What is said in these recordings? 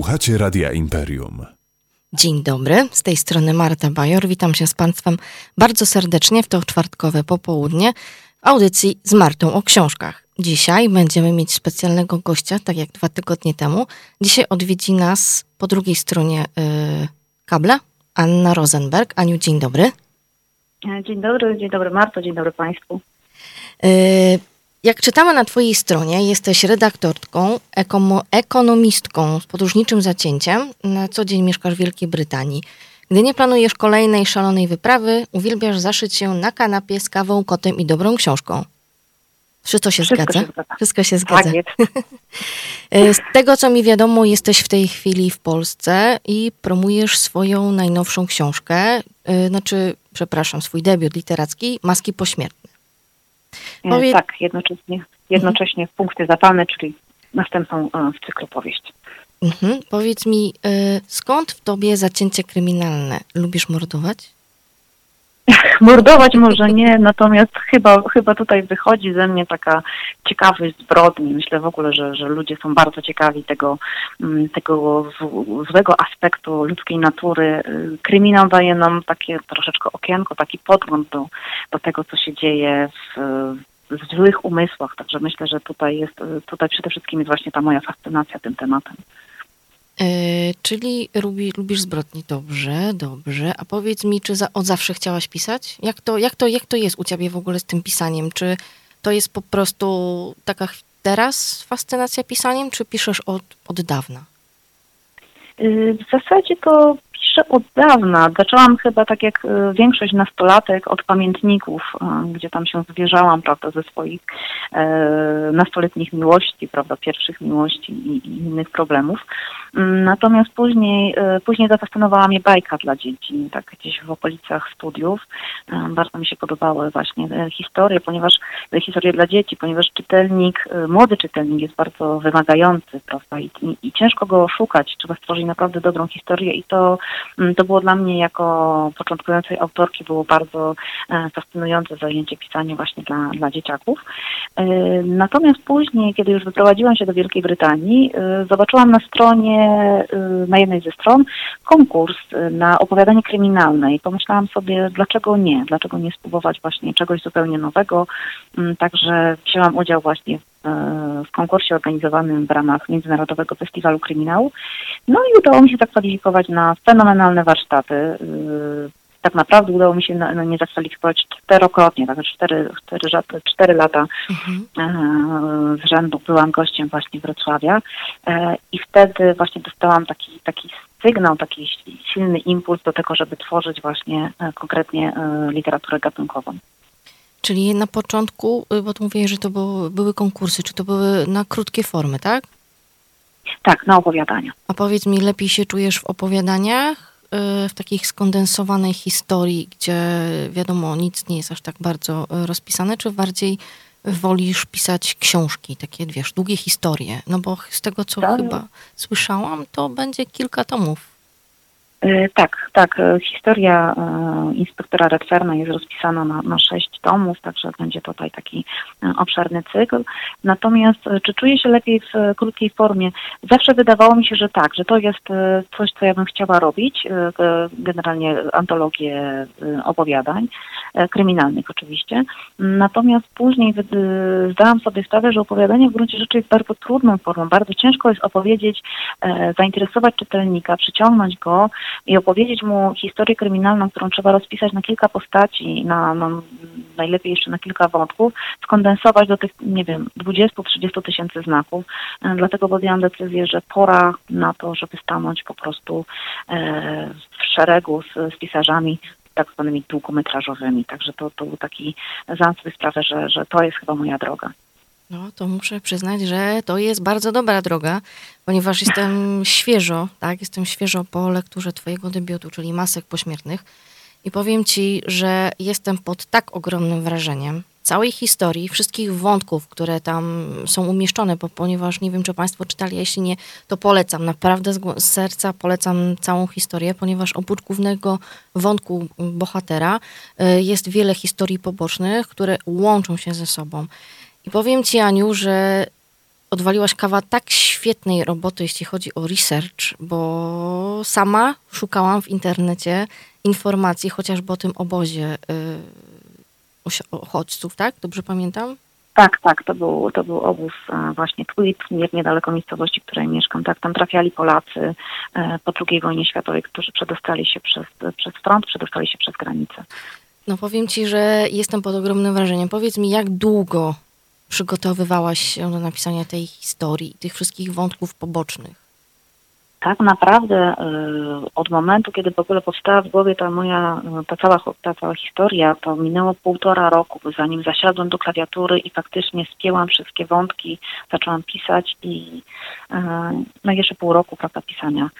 Słuchacie Radia Imperium. Dzień dobry, z tej strony Marta Bajor. Witam się z Państwem bardzo serdecznie w to czwartkowe popołudnie audycji z Martą o książkach. Dzisiaj będziemy mieć specjalnego gościa, tak jak dwa tygodnie temu. Dzisiaj odwiedzi nas po drugiej stronie yy, kabla Anna Rosenberg. Aniu, dzień dobry. Dzień dobry, dzień dobry Marto, dzień dobry Państwu. Yy, jak czytamy na Twojej stronie, jesteś redaktorką, ekomo, ekonomistką z podróżniczym zacięciem. Na co dzień mieszkasz w Wielkiej Brytanii. Gdy nie planujesz kolejnej szalonej wyprawy, uwielbiasz zaszyć się na kanapie z kawą, kotem i dobrą książką. Wszystko się Wszystko zgadza? się zgadza. Wszystko się zgadza. Tak jest. E, Z tego, co mi wiadomo, jesteś w tej chwili w Polsce i promujesz swoją najnowszą książkę, e, znaczy, przepraszam, swój debiut literacki, Maski Pośmiertne. E, Powie- Tak, jednocześnie, jednocześnie punkty zapalne, czyli następną e, w cyklu powieść. Mhm. Powiedz mi, e, skąd w tobie zacięcie kryminalne? Lubisz mordować? Mordować może nie, natomiast chyba, chyba tutaj wychodzi ze mnie taka ciekawość zbrodni. Myślę w ogóle, że, że ludzie są bardzo ciekawi tego, mm, tego złego aspektu ludzkiej natury. Y, Kryminał daje nam takie troszeczkę okienko, taki podgląd do, do tego, co się dzieje w, w złych umysłach. Także myślę, że tutaj jest, tutaj przede wszystkim jest właśnie ta moja fascynacja tym tematem. E, czyli lubi, lubisz zbrodni. Dobrze, dobrze. A powiedz mi, czy za, od zawsze chciałaś pisać? Jak to, jak, to, jak to jest u ciebie w ogóle z tym pisaniem? Czy to jest po prostu taka teraz fascynacja pisaniem, czy piszesz od, od dawna? Y, W zasadzie to piszę od dawna. Zaczęłam chyba tak jak y, większość nastolatek od pamiętników, y, gdzie tam się zwierzałam, prawda, ze swoich e, nastoletnich miłości, prawda, pierwszych miłości i, i innych problemów. Mm, Natomiast później, później zafascynowała mnie bajka dla dzieci, tak gdzieś w okolicach studiów. Bardzo mi się podobały właśnie historie, ponieważ historie dla dzieci, ponieważ czytelnik, młody czytelnik jest bardzo wymagający, prawda, i, i, i ciężko go oszukać, trzeba stworzyć naprawdę dobrą historię i to, to było dla mnie jako początkującej autorki było bardzo e, fascynujące zajęcie pisanie właśnie dla, dla dzieciaków. E, Natomiast później, kiedy już wyprowadziłam się do Wielkiej Brytanii, e, zobaczyłam na stronie, na jednej ze stron konkurs na opowiadanie kryminalne i pomyślałam sobie, dlaczego nie, dlaczego nie spróbować właśnie czegoś zupełnie nowego. Mm, Także wzięłam udział właśnie w, e, w konkursie organizowanym w ramach Międzynarodowego Festiwalu Kryminału. No i udało mi się zakwalifikować na fenomenalne warsztaty. Yy, Tak naprawdę udało mi się na, na nie zakwalifikować czterokrotnie, także cztery, cztery, cztery lata Mhm. e, z rzędu byłam gościem właśnie Wrocławia e, i wtedy właśnie dostałam taki, taki sygnał, taki silny impuls do tego, żeby tworzyć właśnie e, konkretnie e, literaturę gatunkową. Czyli na początku, y, bo tu mówiłeś, że to było, były konkursy, czy to były na krótkie formy, tak? Tak, na opowiadania. A powiedz mi, lepiej się czujesz w opowiadaniach, y, w takich skondensowanej historii, gdzie wiadomo, nic nie jest aż tak bardzo y, rozpisane, czy bardziej wolisz pisać książki, takie wiesz, długie historie? No bo z tego, co Tak. chyba słyszałam, to będzie kilka tomów. E, Tak, tak. e, Historia e, inspektora Redferna jest rozpisana na, na sześć tomów, także będzie tutaj taki obszerny cykl. Natomiast czy czuję się lepiej w krótkiej formie? Zawsze wydawało mi się, że tak, że to jest coś, co ja bym chciała robić. Generalnie antologię opowiadań, kryminalnych oczywiście. Natomiast później zdałam sobie sprawę, że opowiadanie w gruncie rzeczy jest bardzo trudną formą. Bardzo ciężko jest opowiedzieć, zainteresować czytelnika, przyciągnąć go i opowiedzieć mu historię kryminalną, którą trzeba rozpisać na kilka postaci, na, na najlepiej jeszcze na kilka wątków, skondensować do tych, nie wiem, 20-30 tysięcy znaków. E, Dlatego podjęłam decyzję, że pora na to, żeby stanąć po prostu e, w szeregu z, z pisarzami tak zwanymi długometrażowymi. Także to, to był taki, sobie sprawę, że, że to jest chyba moja droga. No, to muszę przyznać, że to jest bardzo dobra droga, ponieważ jestem świeżo, tak, jestem świeżo po lekturze twojego debiutu, czyli Masek Pośmiertnych i powiem ci, że jestem pod tak ogromnym wrażeniem całej historii, wszystkich wątków, które tam są umieszczone, bo ponieważ nie wiem, czy państwo czytali, a jeśli nie, to polecam, naprawdę z, serca polecam całą historię, ponieważ oprócz głównego wątku bohatera y, jest wiele historii pobocznych, które łączą się ze sobą. Powiem ci, Aniu, że odwaliłaś kawa tak świetnej roboty, jeśli chodzi o research, bo sama szukałam w internecie informacji chociażby o tym obozie y, uchodźców, tak? Dobrze pamiętam? Tak, tak, to był, to był obóz e, właśnie Twit, niedaleko miejscowości, w której mieszkam. Tak, tam trafiali Polacy e, po II wojnie światowej, którzy przedostali się przez, przez front, przedostali się przez granicę. No powiem ci, że jestem pod ogromnym wrażeniem. Powiedz mi, jak długo przygotowywałaś się do napisania tej historii tych wszystkich wątków pobocznych? tak naprawdę y, od momentu, kiedy w ogóle powstała w głowie ta moja, y, ta cała, ta cała historia, to minęło półtora roku, zanim zasiadłem do klawiatury i faktycznie spięłam wszystkie wątki, zaczęłam pisać i y, no jeszcze pół roku, prawda, pisania,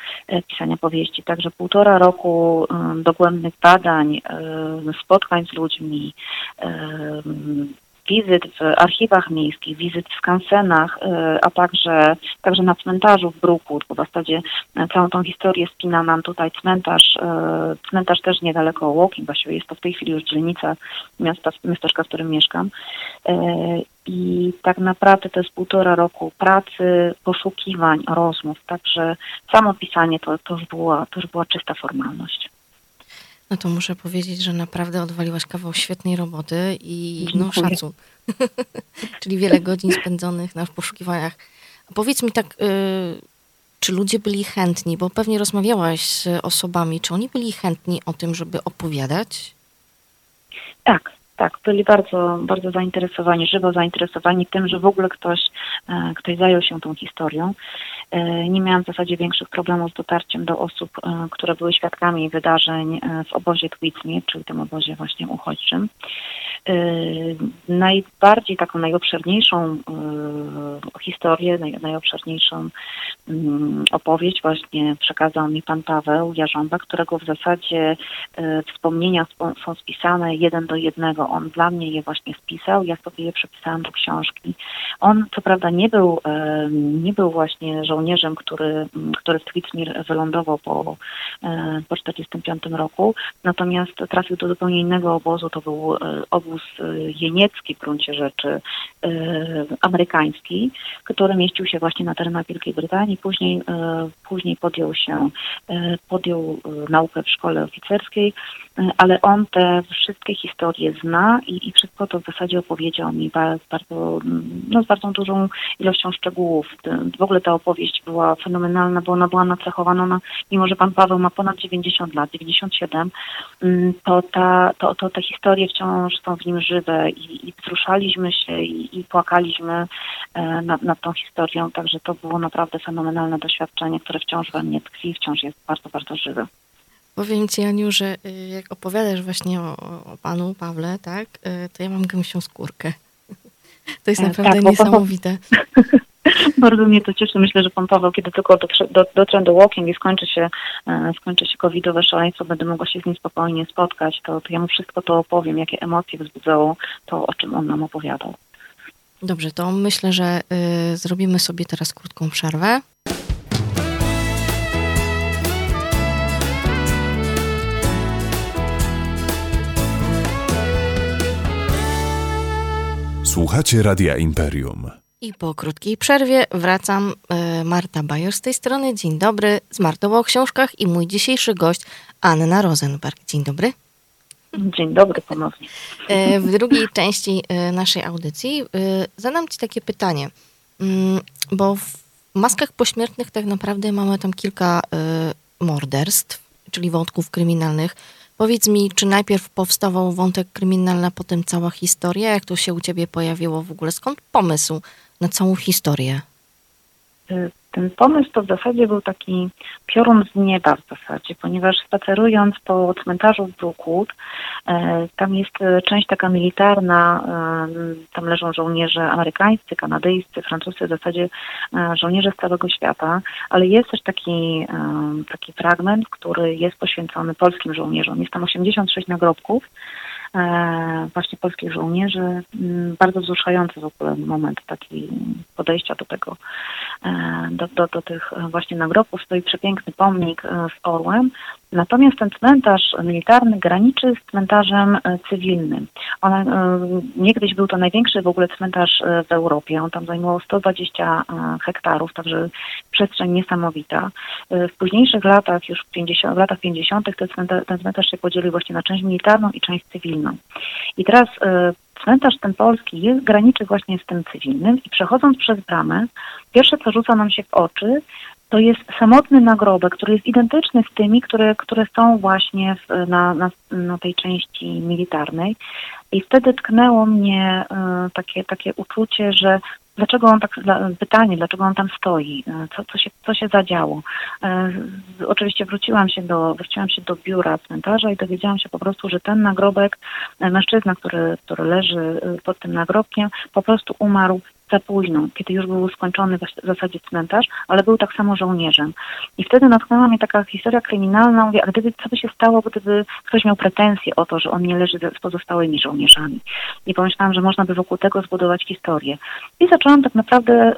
pisania powieści. Także półtora roku dogłębnych badań, spotkań z ludźmi, wizyt w archiwach miejskich, wizyt w skansenach, e, a także, także na cmentarzu w Bruku, w zasadzie e, całą tą historię spina nam tutaj cmentarz, e, cmentarz też niedaleko Łoki, właściwie jest to w tej chwili już dzielnica miasta, miasteczka, w którym mieszkam. I tak naprawdę to jest półtora roku pracy, poszukiwań, rozmów, także samo pisanie to, to, już, była, to już była czysta formalność. No to muszę powiedzieć, że naprawdę odwaliłaś kawał świetnej roboty i no szacun. Czyli wiele godzin spędzonych na poszukiwaniach. A powiedz mi tak, y, czy ludzie byli chętni, bo pewnie rozmawiałaś z osobami, czy oni byli chętni o tym, żeby opowiadać? Tak, tak, byli bardzo, bardzo zainteresowani, żywo zainteresowani tym, że w ogóle ktoś, e, ktoś zajął się tą historią. E, nie miałam w zasadzie większych problemów z dotarciem do osób, e, które były świadkami wydarzeń w obozie Twitmir, czyli tym obozie właśnie uchodźczym. Najbardziej taką najobszerniejszą historię, najobszerniejszą mm, opowieść właśnie przekazał mi pan Paweł Jarząba, którego w zasadzie wspomnienia są spisane jeden do jednego on dla mnie je właśnie spisał, ja sobie je przepisałam do książki. On co prawda nie był, nie był właśnie żołnierzem, który, który w Twitmir wylądował po, e, po 45 roku, natomiast trafił do zupełnie innego obozu, to był e, obóz e, jeniecki w gruncie rzeczy, amerykański, który mieścił się właśnie na terenach Wielkiej Brytanii. Później, później podjął się, podjął naukę w szkole oficerskiej, ale on te wszystkie historie i, i wszystko to w zasadzie opowiedział mi bardzo, no, z bardzo dużą ilością szczegółów. W ogóle ta opowieść była fenomenalna, bo ona była nacechowana, na, mimo że pan Paweł ma ponad 90 lat, 97, mm, to, ta, to, to te historie wciąż są w nim żywe i, i wzruszaliśmy się i, i płakaliśmy e, nad, nad tą historią, także to było naprawdę fenomenalne doświadczenie, które wciąż we mnie tkwi, wciąż jest bardzo, bardzo żywe. Powiem ci, Aniu, że y, jak opowiadasz właśnie o, o panu Pawle, tak, y, to ja mam gęsią skórkę. To jest e, naprawdę tak, niesamowite. Bardzo mnie to cieszy. Myślę, że pan Paweł, kiedy tylko dotrze, do, dotrę do walking i skończy się, e, skończy się covidowe szaleństwo, będę mogła się z nim spokojnie spotkać, to, to ja mu wszystko to opowiem, jakie emocje wzbudzało to, o czym on nam opowiadał. Dobrze, to myślę, że y, zrobimy sobie teraz krótką przerwę. Słuchacie Radia Imperium. I po krótkiej przerwie wracam. E, Marta Bajor z tej strony. Dzień dobry. Z Martą o książkach i mój dzisiejszy gość Anna Rosenberg. Dzień dobry. Dzień dobry ponownie. E, w drugiej części e, naszej audycji zadam Ci takie pytanie, mm, bo w maskach pośmiertnych tak naprawdę mamy tam kilka morderstw, czyli wątków kryminalnych. Powiedz mi, czy najpierw powstawał wątek kryminalny, a potem cała historia? Jak to się u ciebie pojawiło w ogóle? Skąd pomysł na całą historię? Y, ten pomysł to w zasadzie był taki piorun z nieba w zasadzie, ponieważ spacerując po cmentarzu w Brookwood, e, tam jest e, część taka militarna, e, tam leżą żołnierze amerykańscy, kanadyjscy, francuscy, w zasadzie żołnierze z całego świata, ale jest też taki, taki fragment, który jest poświęcony polskim żołnierzom. Jest tam 86 nagrobków, właśnie polskich żołnierzy. Mm, bardzo wzruszający w ogóle moment taki podejścia do tego, e, do, do, do tych właśnie nagrobków. Stoi przepiękny pomnik e, z orłem Natomiast ten cmentarz militarny graniczy z cmentarzem e, cywilnym. On, e, niegdyś był to największy w ogóle cmentarz e, w Europie. On tam zajmował 120 hektarów, także przestrzeń niesamowita. W późniejszych latach, już w, 50, w latach 50. Ten cmentarz, ten cmentarz się podzielił właśnie na część militarną i część cywilną. I teraz cmentarz ten polski jest, graniczy właśnie z tym cywilnym i przechodząc przez bramę, pierwsze co rzuca nam się w oczy, to jest samotny nagrobek, który jest identyczny z tymi, które, które są właśnie w, na, na, na tej części militarnej. I wtedy tknęło mnie y, takie, takie uczucie, że dlaczego on tak, pytanie, dlaczego on tam stoi, e, co, co, się, co się zadziało. Y, oczywiście wróciłam się, do, wróciłam się do biura cmentarza i dowiedziałam się po prostu, że ten nagrobek, mężczyzna, który, który leży pod tym nagrobkiem, po prostu umarł za późno, kiedy już był skończony w zasadzie cmentarz, ale był tak samo żołnierzem. I wtedy natknęła mnie taka historia kryminalna, mówię, a gdyby, co by się stało, gdyby ktoś miał pretensje o to, że on nie leży z pozostałymi żołnierzami. I pomyślałam, że można by wokół tego zbudować historię. I zaczęłam tak naprawdę,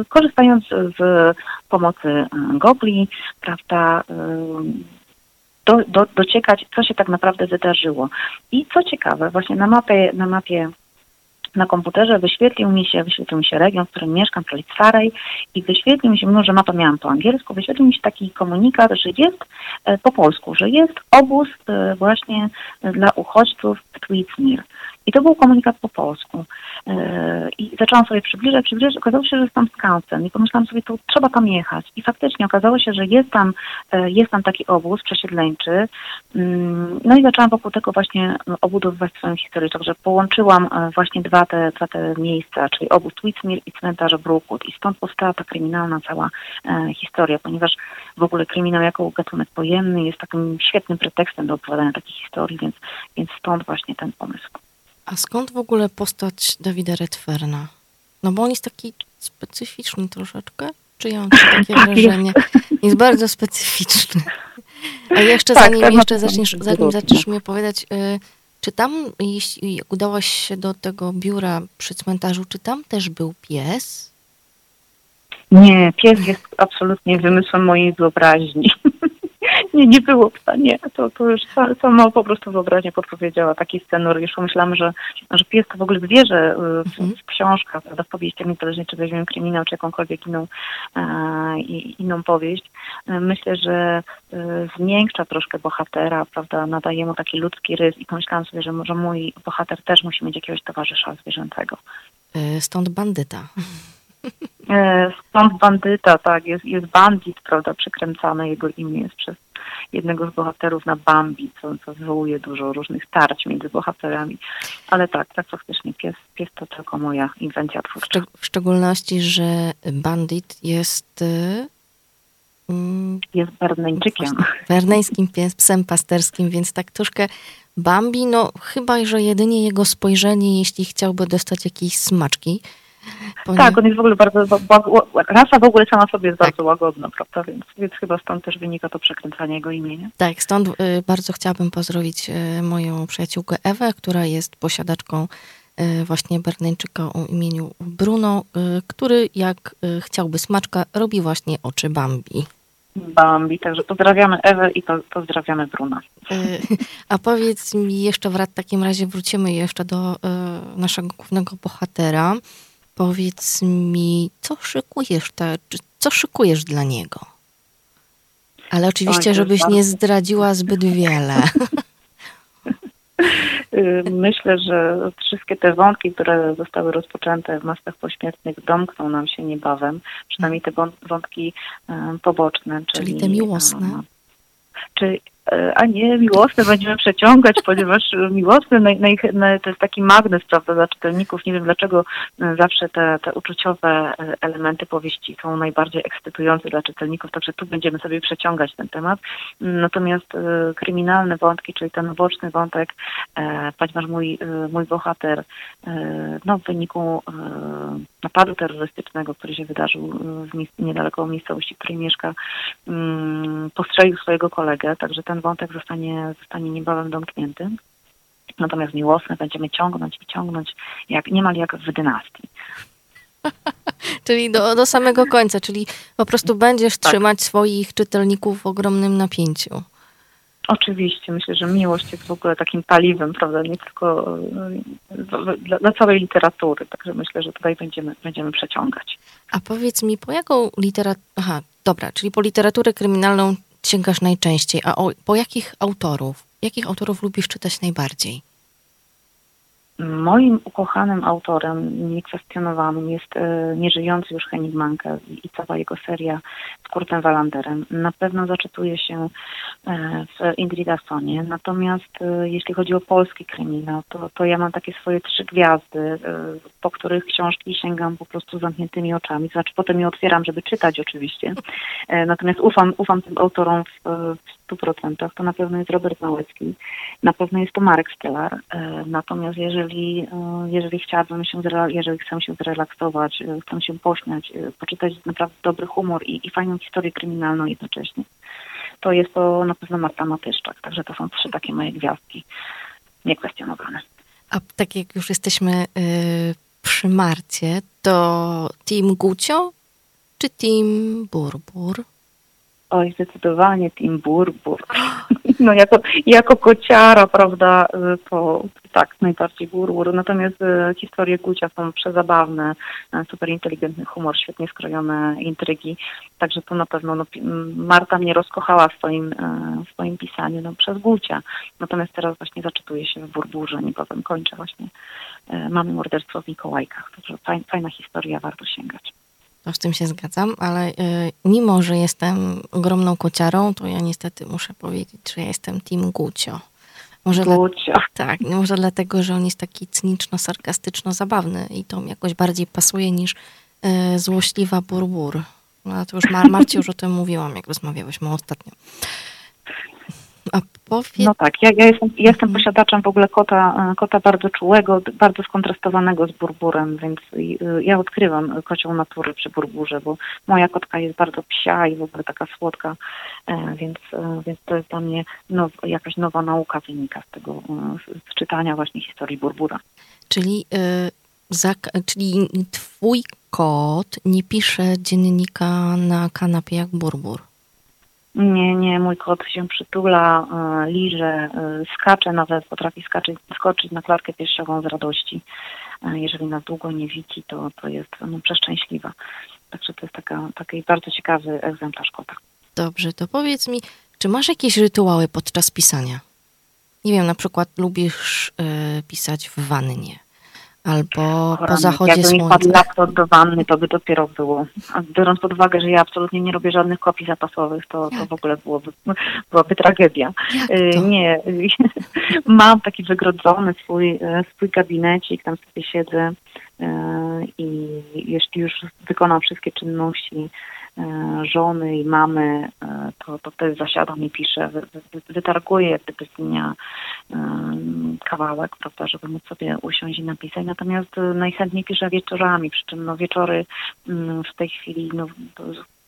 y, korzystając z pomocy y, Gogli, prawda, y, do, do, dociekać, co się tak naprawdę wydarzyło. I co ciekawe, właśnie na mapie, na mapie na komputerze wyświetlił mi się, wyświetlił mi się region, w którym mieszkam, czyli Starej i wyświetlił mi się, mimo że mapę miałam po angielsku, wyświetlił mi się taki komunikat, że jest e, po polsku, że jest obóz e, właśnie dla uchodźców w Tweetsmere. I to był komunikat po polsku. E, I zaczęłam sobie przybliżać, przybliżać. Okazało się, że jest tam skautem. I pomyślałam sobie, to trzeba tam jechać. I faktycznie okazało się, że jest tam, e, jest tam taki obóz przesiedleńczy. Mm, no i zaczęłam wokół tego właśnie obudowywać swoją historię. Także połączyłam e, właśnie dwa te, dwa te miejsca, czyli obóz Witmir i cmentarz Brookwood. I stąd powstała ta kryminalna cała historia, ponieważ w ogóle kryminał jako gatunek pojemny jest takim świetnym pretekstem do opowiadania takich historii, więc, więc stąd właśnie ten pomysł. A skąd w ogóle postać Dawida Redferna? No bo on jest taki specyficzny troszeczkę. Czy ja mam takie tak, wrażenie? Jest. bardzo specyficzny. A jeszcze tak, zanim, tak, jeszcze zaczniesz, zanim zaczniesz mi opowiadać, y, czy tam, jeśli udałaś się do tego biura przy cmentarzu, czy tam też był pies? Nie, pies jest absolutnie wymysłem mojej wyobraźni. Nie, nie było psa, nie. To, to już sama po prostu wyobraźnia podpowiedziała taki scenariusz. Myślałam, że, że pies to w ogóle zwierzę y, w, mhm. w książkach, prawda, w powieściach, niezależnie czy weźmiemy kryminał, czy jakąkolwiek inną, e, inną powieść. E, myślę, że e, zmiękcza troszkę bohatera, prawda, nadaje mu taki ludzki rys i pomyślałam sobie, że może mój bohater też musi mieć jakiegoś towarzysza zwierzęcego. Stąd bandyta. Stąd bandyta, tak, jest, jest bandit, prawda, przykręcane jego imię jest przez jednego z bohaterów na Bambi, co, co wywołuje dużo różnych tarć między bohaterami. Ale tak, tak faktycznie pies, pies to tylko moja inwencja twórcza. W szczególności, że bandit jest... Mm, jest berneńczykiem. Berneńskim psem pasterskim, więc tak troszkę Bambi, no chyba, że jedynie jego spojrzenie, jeśli chciałby dostać jakieś smaczki, tak, on jest w ogóle bardzo, rasa w ogóle sama sobie jest tak. bardzo łagodna, prawda, więc, więc chyba stąd też wynika to przekręcanie jego imienia. Tak, stąd y, bardzo chciałabym pozdrowić y, moją przyjaciółkę Ewę, która jest posiadaczką y, właśnie Berneńczyka o imieniu Bruno, który jak chciałby smaczka, robi właśnie oczy Bambi. Bambi, także pozdrawiamy Ewę i po, pozdrawiamy Bruna. A powiedz mi jeszcze w takim razie wrócimy jeszcze do naszego głównego bohatera. Powiedz mi, co szykujesz, ta, co szykujesz dla niego? Ale oczywiście, żebyś nie zdradziła zbyt wiele. Y, myślę, że wszystkie te wątki, które zostały rozpoczęte w maskach pośmiertnych, domkną nam się niebawem. Przynajmniej te wątki poboczne. Czyli, czyli te miłosne. Czy E, a nie miłosne będziemy przeciągać, ponieważ miłosne na ich, na, to jest taki magnes prawda, dla czytelników. Nie wiem dlaczego e, zawsze te, te uczuciowe e, elementy powieści są najbardziej ekscytujące dla czytelników, także tu będziemy sobie przeciągać ten temat. Natomiast kryminalne wątki, czyli ten boczny wątek, ponieważ mój, mój bohater no, w wyniku napadu terrorystycznego, który się wydarzył w niedaleko miejscowości, w której mieszka, mm, postrzelił swojego kolegę, także ten wątek zostanie, zostanie niebawem domknięty. Natomiast miłosne będziemy ciągnąć i ciągnąć jak, niemal jak w dynastii. czyli do, do samego końca, czyli po prostu będziesz tak. trzymać swoich czytelników w ogromnym napięciu. Oczywiście, myślę, że miłość jest w ogóle takim paliwem, prawda, nie tylko e, dla, dla całej literatury, także myślę, że tutaj będziemy, będziemy przeciągać. A powiedz mi, po jaką literaturę, aha, dobra, czyli po literaturę kryminalną sięgasz najczęściej, a o, po jakich autorów? Jakich autorów lubisz czytać najbardziej? Moim ukochanym autorem, niekwestionowanym jest e, nieżyjący już Henning Manke i cała jego seria z Kurtem Wallanderem. Na pewno zaczytuje się e, w Indridasonie, natomiast e, jeśli chodzi o polski kryminał, to, to ja mam takie swoje trzy gwiazdy, po których książki sięgam po prostu zamkniętymi oczami, znaczy potem je otwieram, żeby czytać oczywiście, natomiast ufam, ufam tym autorom w, w 100%. To na pewno jest Robert Małecki, na pewno jest to Marek Stellar, natomiast jeżeli e, jeżeli chciałabym się, jeżeli chcę się zrelaksować, e, chcę się pośmiać, e, poczytać naprawdę dobry humor i, i fajną historię kryminalną jednocześnie, to jest to na pewno Marta Matyszczak. Także to są trzy takie moje gwiazdki niekwestionowane. A tak jak już jesteśmy y, przy Marcie, to Team Gucio czy Team Burbur? Oj, zdecydowanie Team Burbur. No jako, jako kociara, prawda, y, to tak, najbardziej Burbur. Natomiast y, historie Gucia są przezabawne, y, super inteligentny humor, świetnie skrojone intrygi. Także to na pewno no, Marta mnie rozkochała w swoim, w swoim pisaniu no, przez Gucia. Natomiast teraz właśnie zaczytuję się w Burburze, niebawem kończę właśnie Mamy morderstwo w Mikołajkach. Także fajna historia, warto sięgać. To z tym się zgadzam, ale y, mimo, że jestem ogromną kociarą, to ja niestety muszę powiedzieć, że ja jestem Team Gucio. Może Gucio. Dla, tak, może dlatego, że on jest taki cyniczno-sarkastyczno-zabawny i to mi jakoś bardziej pasuje niż y, złośliwa burbur. No to już Mar Marcie już o tym mówiłam, jak rozmawiałyśmy ostatnio. A powiedz... No tak, ja, ja, jestem, ja jestem posiadaczem w ogóle kota, e, kota bardzo czułego, bardzo skontrastowanego z burburem, więc e, ja odkrywam kocią naturę przy burburze, bo moja kotka jest bardzo psia i w ogóle taka słodka, e, więc, więc to jest dla mnie now, jakaś nowa nauka wynika z tego, z czytania właśnie historii burbura. Czyli, yy, czyli twój kot nie pisze dziennika na kanapie jak burbur? Nie, nie, mój kot się przytula, e, liże, e, skacze nawet, potrafi skaczyć, skoczyć na klatkę piersiową z radości. E, jeżeli nas długo nie widzi, to, to jest no, przeszczęśliwa. Także to jest taka, taki bardzo ciekawy egzemplarz kota. Dobrze, to powiedz mi, czy masz jakieś rytuały podczas pisania? Nie wiem, na przykład lubisz pisać w wannie albo po zachodzie Jakby słońca. Jakby mi laptop do wanny, to by dopiero było. A biorąc pod uwagę, że ja absolutnie nie robię żadnych kopii zapasowych, to, to w ogóle byłoby, byłaby tragedia. Y, nie, mam taki wygrodzony swój, e, swój gabinecik, tam sobie siedzę e, i jeśli już wykonam wszystkie czynności, żony i mamy, e, to, to wtedy zasiadam i piszę, wytarguję z dnia e, kawałek, prawda, żeby móc sobie usiąść i napisać. Natomiast najchętniej piszę wieczorami, przy czym no, wieczory mm, w tej chwili no,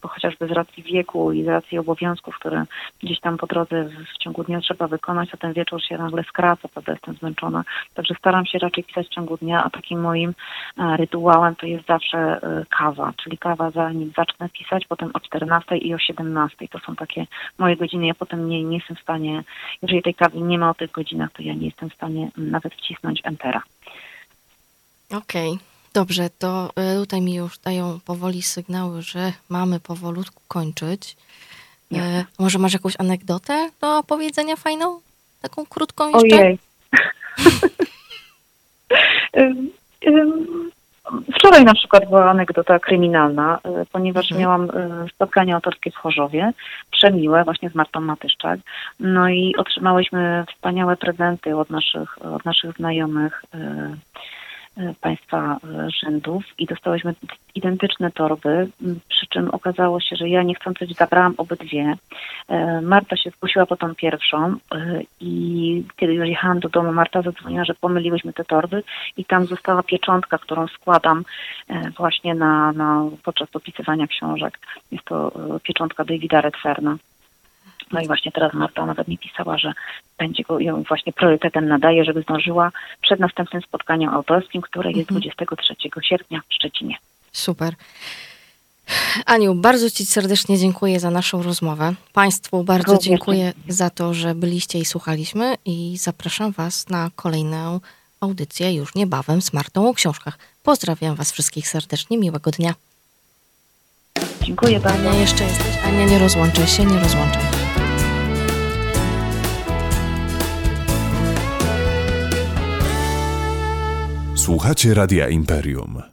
bo chociażby z racji wieku i z racji obowiązków, które gdzieś tam po drodze w ciągu dnia trzeba wykonać, a ten wieczór się nagle skraca, prawda, jestem zmęczona. Także staram się raczej pisać w ciągu dnia, a takim moim e, rytuałem to jest zawsze e, kawa, czyli kawa zanim zacznę pisać, potem o 14 i o 17. To są takie moje godziny. Ja potem nie, nie jestem w stanie, jeżeli tej kawy nie ma o tych godzinach, to ja nie jestem w stanie nawet wcisnąć entera. Okej. Okay. Dobrze, to e, tutaj mi już dają powoli sygnały, że mamy powolutku kończyć. E, może masz jakąś anegdotę do opowiedzenia fajną? Taką krótką jeszcze? Ojej. Wczoraj na przykład była anegdota kryminalna, e, ponieważ mhm. miałam e, spotkanie autorskie w Chorzowie, przemiłe, właśnie z Martą Matyszczak. No i otrzymałyśmy wspaniałe prezenty od naszych, od naszych znajomych państwa e, rzędów i dostałyśmy identyczne torby, przy czym okazało się, że ja niechcący zabrałam obydwie. E, Marta się zgłosiła po tą pierwszą i kiedy już jechałam do domu, Marta zadzwoniła, że pomyliłyśmy te torby i tam została pieczątka, którą składam właśnie na, na podczas dopisywania książek. Jest to pieczątka Davida Redferna. No i właśnie teraz Marta nawet mi pisała, że będzie go ją właśnie priorytetem nadaje, żeby zdążyła przed następnym spotkaniem autorskim, które jest mhm. 23 sierpnia w Szczecinie. Super. Aniu, bardzo Ci serdecznie dziękuję za naszą rozmowę. Państwu bardzo Również dziękuję za to, że byliście i słuchaliśmy i zapraszam Was na kolejną audycję już niebawem z Martą o książkach. Pozdrawiam Was wszystkich serdecznie, miłego dnia. Dziękuję bardzo. Ania, jeszcze jesteś. Ania, nie rozłączaj się, nie rozłączaj. Słuchacie Radia Imperium.